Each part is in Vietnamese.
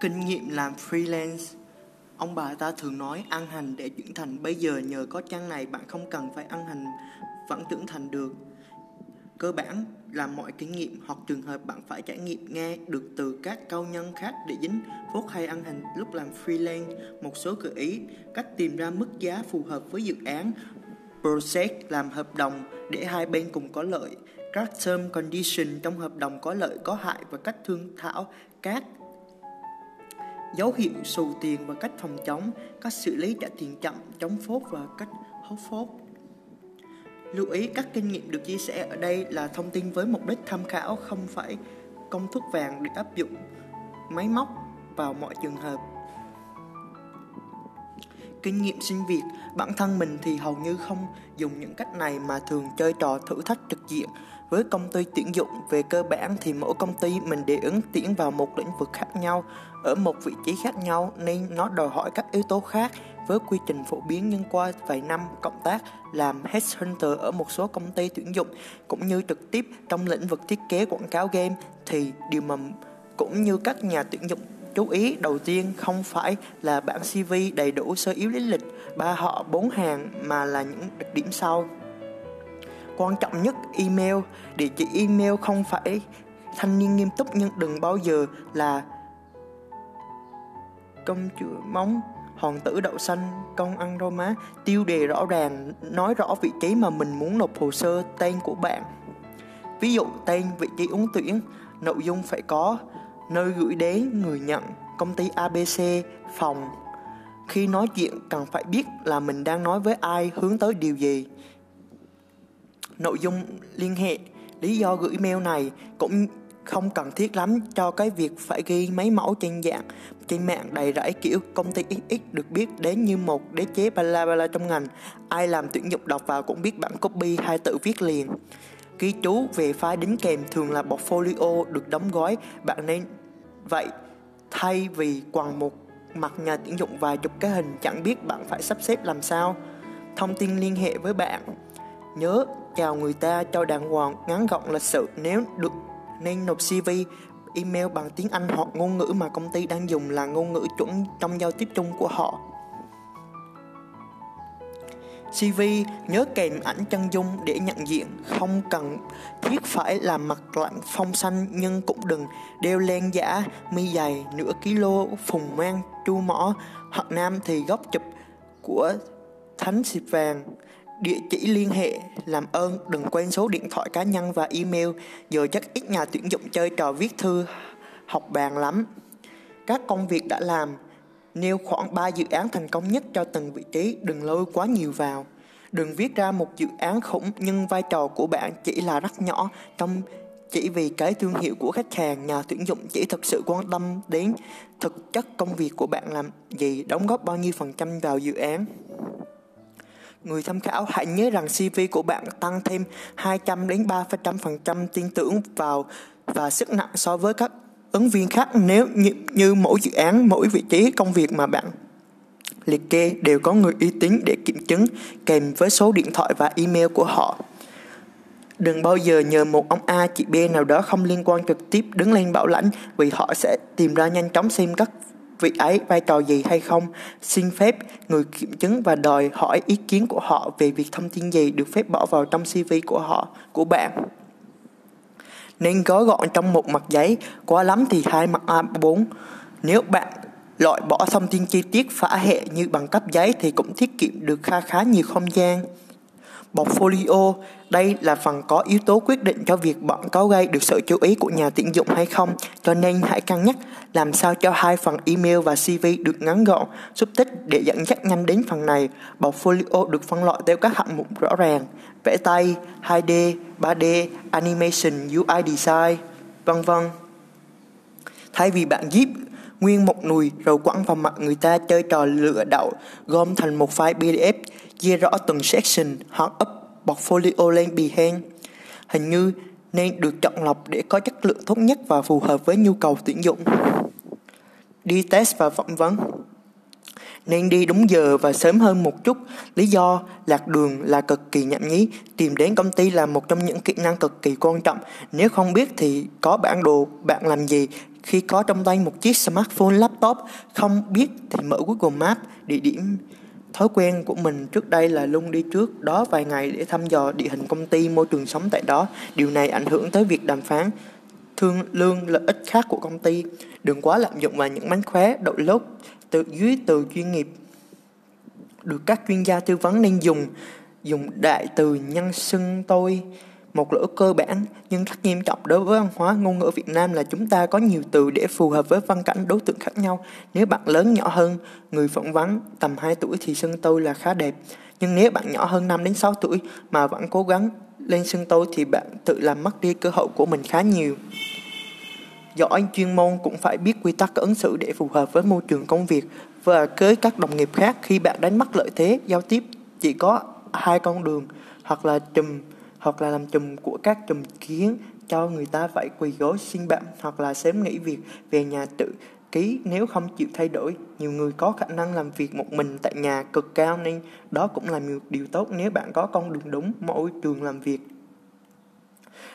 Kinh nghiệm làm freelance. Ông bà ta thường nói ăn hành để trưởng thành. Bây giờ nhờ có trang này bạn không cần phải ăn hành vẫn trưởng thành được. Cơ bản là mọi kinh nghiệm hoặc trường hợp bạn phải trải nghiệm nghe được từ các cao nhân khác để dính phốt hay ăn hành. Lúc làm freelance. Một số gợi ý cách tìm ra mức giá phù hợp với dự án, process làm hợp đồng để hai bên cùng có lợi, các term condition trong hợp đồng có lợi có hại và cách thương thảo các dấu hiệu sù tiền và cách phòng chống, cách xử lý trả tiền chậm, chống phốt và cách hốt phốt. Lưu ý các kinh nghiệm được chia sẻ ở đây là thông tin với mục đích tham khảo không phải công thức vàng để áp dụng máy móc vào mọi trường hợp. Kinh nghiệm sinh việc, bản thân mình thì hầu như không dùng những cách này mà thường chơi trò thử thách trực diện. Với công ty tuyển dụng, về cơ bản thì mỗi công ty mình để ứng tuyển vào một lĩnh vực khác nhau, ở một vị trí khác nhau nên nó đòi hỏi các yếu tố khác với quy trình phổ biến nhưng qua vài năm cộng tác làm headhunter ở một số công ty tuyển dụng cũng như trực tiếp trong lĩnh vực thiết kế quảng cáo game thì điều mà cũng như các nhà tuyển dụng chú ý, đầu tiên không phải là bản CV đầy đủ sơ yếu lý lịch ba họ bốn hàng mà là những đặc điểm sau. Quan trọng nhất, email. Địa chỉ email không phải thanh niên nghiêm túc nhưng đừng bao giờ là công chúa móng, hoàng tử đậu xanh, công ăn rau má. Tiêu đề rõ ràng, nói rõ vị trí mà mình muốn nộp hồ sơ, tên của bạn. Ví dụ, tên, vị trí ứng tuyển, nội dung phải có nơi gửi đến người nhận công ty abc phòng. Khi nói chuyện, cần phải biết là mình đang nói với ai, hướng tới điều gì. Nội dung liên hệ, lý do gửi mail này cũng không cần thiết lắm cho cái việc phải ghi mấy mẫu trên dạng, trên mạng đầy rẫy kiểu công ty XX được biết đến như một đế chế bla bla trong ngành. Ai làm tuyển dụng đọc vào cũng biết bản copy hay tự viết liền. Ghi chú về file đính kèm thường là portfolio được đóng gói. Bạn nên vậy, thay vì quằn một mặt nhà tuyển dụng vài chục cái hình, chẳng biết bạn phải sắp xếp làm sao? Thông tin liên hệ với bạn. Nhớ chào người ta cho đàng hoàng, ngắn gọn lịch sự. Nếu được, nên nộp CV email bằng tiếng Anh hoặc ngôn ngữ mà công ty đang dùng là ngôn ngữ chuẩn trong giao tiếp chung của họ. CV nhớ kèm ảnh chân dung để nhận diện, không cần thiết phải là mặt lạnh phong xanh nhưng cũng đừng đeo len giả, mi dày, nửa kilo, phùng mang, chu mỏ, hoặc nam thì góc chụp của thánh xịp vàng địa chỉ liên hệ. Làm ơn đừng quên số điện thoại cá nhân và email. Giờ chắc ít nhà tuyển dụng chơi trò viết thư học bàn lắm. Các công việc đã làm nêu khoảng 3 dự án thành công nhất cho từng vị trí, đừng lôi quá nhiều vào. Đừng viết ra một dự án khủng, nhưng vai trò của bạn chỉ là rất nhỏ. Trong, chỉ vì cái thương hiệu của khách hàng, nhà tuyển dụng chỉ thực sự quan tâm đến thực chất công việc của bạn làm gì, đóng góp bao nhiêu phần trăm vào dự án. Người tham khảo hãy nhớ rằng CV của bạn tăng thêm 200 đến 300% tin tưởng vào và sức nặng so với các ứng viên khác nếu như, như mỗi dự án, mỗi vị trí công việc mà bạn liệt kê đều có người uy tín để kiểm chứng kèm với số điện thoại và email của họ. Đừng bao giờ nhờ một ông A chị B nào đó không liên quan trực tiếp đứng lên bảo lãnh vì họ sẽ tìm ra nhanh chóng xem các vị ấy vai trò gì hay không, xin phép người kiểm chứng và đòi hỏi ý kiến của họ về việc thông tin gì được phép bỏ vào trong CV của họ, của bạn. Nên gói gọn trong một mặt giấy, quá lắm thì hai mặt A4. Nếu bạn loại bỏ thông tin chi tiết phả hệ như bằng cấp giấy thì cũng tiết kiệm được kha khá nhiều không gian. Portfolio, đây là phần có yếu tố quyết định cho việc bạn có gây được sự chú ý của nhà tuyển dụng hay không, cho nên hãy cân nhắc làm sao cho hai phần email và CV được ngắn gọn, xúc tích để dẫn dắt nhanh đến phần này. Portfolio được phân loại theo các hạng mục rõ ràng, vẽ tay, 2D, 3D, animation, UI design, vân vân. Thay vì bạn zip nguyên một nùi rồi quẳng vào mặt người ta chơi trò lựa đậu gom thành một file PDF chia rõ từng section hoặc up portfolio lên Behance. Hình như nên được chọn lọc để có chất lượng tốt nhất và phù hợp với nhu cầu tuyển dụng. Đi test và phỏng vấn nên đi đúng giờ và sớm hơn một chút. Lý do lạc đường là cực kỳ nhảm nhí. Tìm đến công ty là một trong những kỹ năng cực kỳ quan trọng. Nếu không biết thì có bản đồ bạn làm gì khi có trong tay một chiếc smartphone laptop, không biết thì mở Google Maps, địa điểm Thói quen của mình trước đây là luôn đi trước đó vài ngày để thăm dò địa hình công ty, môi trường sống tại đó. Điều này ảnh hưởng tới việc đàm phán thương lương lợi ích khác của công ty. Đừng quá lạm dụng vào những mánh khóe, đậu lốt từ dưới từ chuyên nghiệp được các chuyên gia tư vấn nên dùng dùng đại từ nhân xưng tôi một lỗi cơ bản, nhưng rất nghiêm trọng đối với văn hóa ngôn ngữ Việt Nam là chúng ta có nhiều từ để phù hợp với văn cảnh đối tượng khác nhau. Nếu bạn lớn nhỏ hơn, người phỏng vấn tầm 2 tuổi thì xưng tôi là khá đẹp. Nhưng nếu bạn nhỏ hơn 5 đến 6 tuổi mà vẫn cố gắng lên xưng tôi thì bạn tự làm mất đi cơ hội của mình khá nhiều. Giỏi chuyên môn cũng phải biết quy tắc ứng xử để phù hợp với môi trường công việc và với các đồng nghiệp khác, khi bạn đánh mất lợi thế giao tiếp, chỉ có hai con đường, hoặc là chùm hoặc là làm chùm của các chùm kiến cho người ta phải quỳ gối xin bạn hoặc là sớm nghỉ việc về nhà tự ký nếu không chịu thay đổi. Nhiều người có khả năng làm việc một mình tại nhà cực cao nên đó cũng là một điều tốt nếu bạn có con đường đúng môi trường làm việc.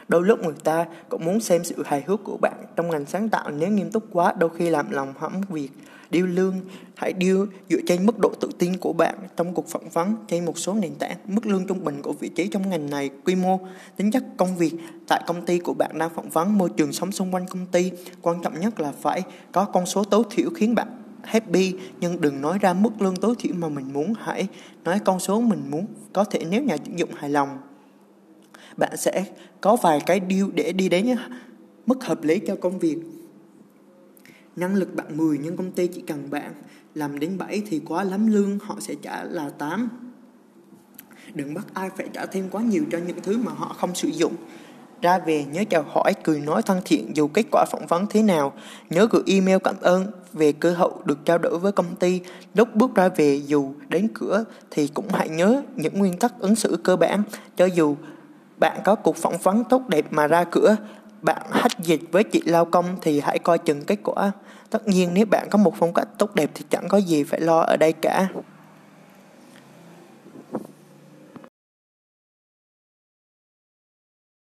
Đôi lúc người ta cũng muốn xem sự hài hước của bạn trong ngành sáng tạo nếu nghiêm túc quá, đôi khi làm lòng hỏng việc điêu lương. Hãy điêu dựa trên mức độ tự tin của bạn trong cuộc phỏng vấn, trên một số nền tảng. Mức lương trung bình của vị trí trong ngành này quy mô, tính chất công việc tại công ty của bạn đang phỏng vấn, môi trường sống xung quanh công ty. Quan trọng nhất là phải có con số tối thiểu khiến bạn happy. Nhưng đừng nói ra mức lương tối thiểu mà mình muốn. Hãy nói con số mình muốn, có thể nếu nhà tuyển dụng hài lòng. Bạn sẽ có vài cái deal để đi đến mức hợp lý cho công việc năng lực bạn 10 nhưng công ty chỉ cần bạn làm đến 7 thì quá lắm lương, họ sẽ trả là 8 đừng bắt ai phải trả thêm quá nhiều cho những thứ mà họ không sử dụng. Ra về, nhớ chào hỏi, cười nói thân thiện dù kết quả phỏng vấn thế nào. Nhớ gửi email cảm ơn về cơ hội được trao đổi với công ty. Lúc bước ra về, dù đến cửa thì cũng hãy nhớ những nguyên tắc ứng xử cơ bản. Cho dù bạn có cuộc phỏng vấn tốt đẹp mà ra cửa bạn hách dịch với chị lao công thì hãy coi chừng kết quả. Tất nhiên nếu bạn có một phong cách tốt đẹp thì chẳng có gì phải lo ở đây cả.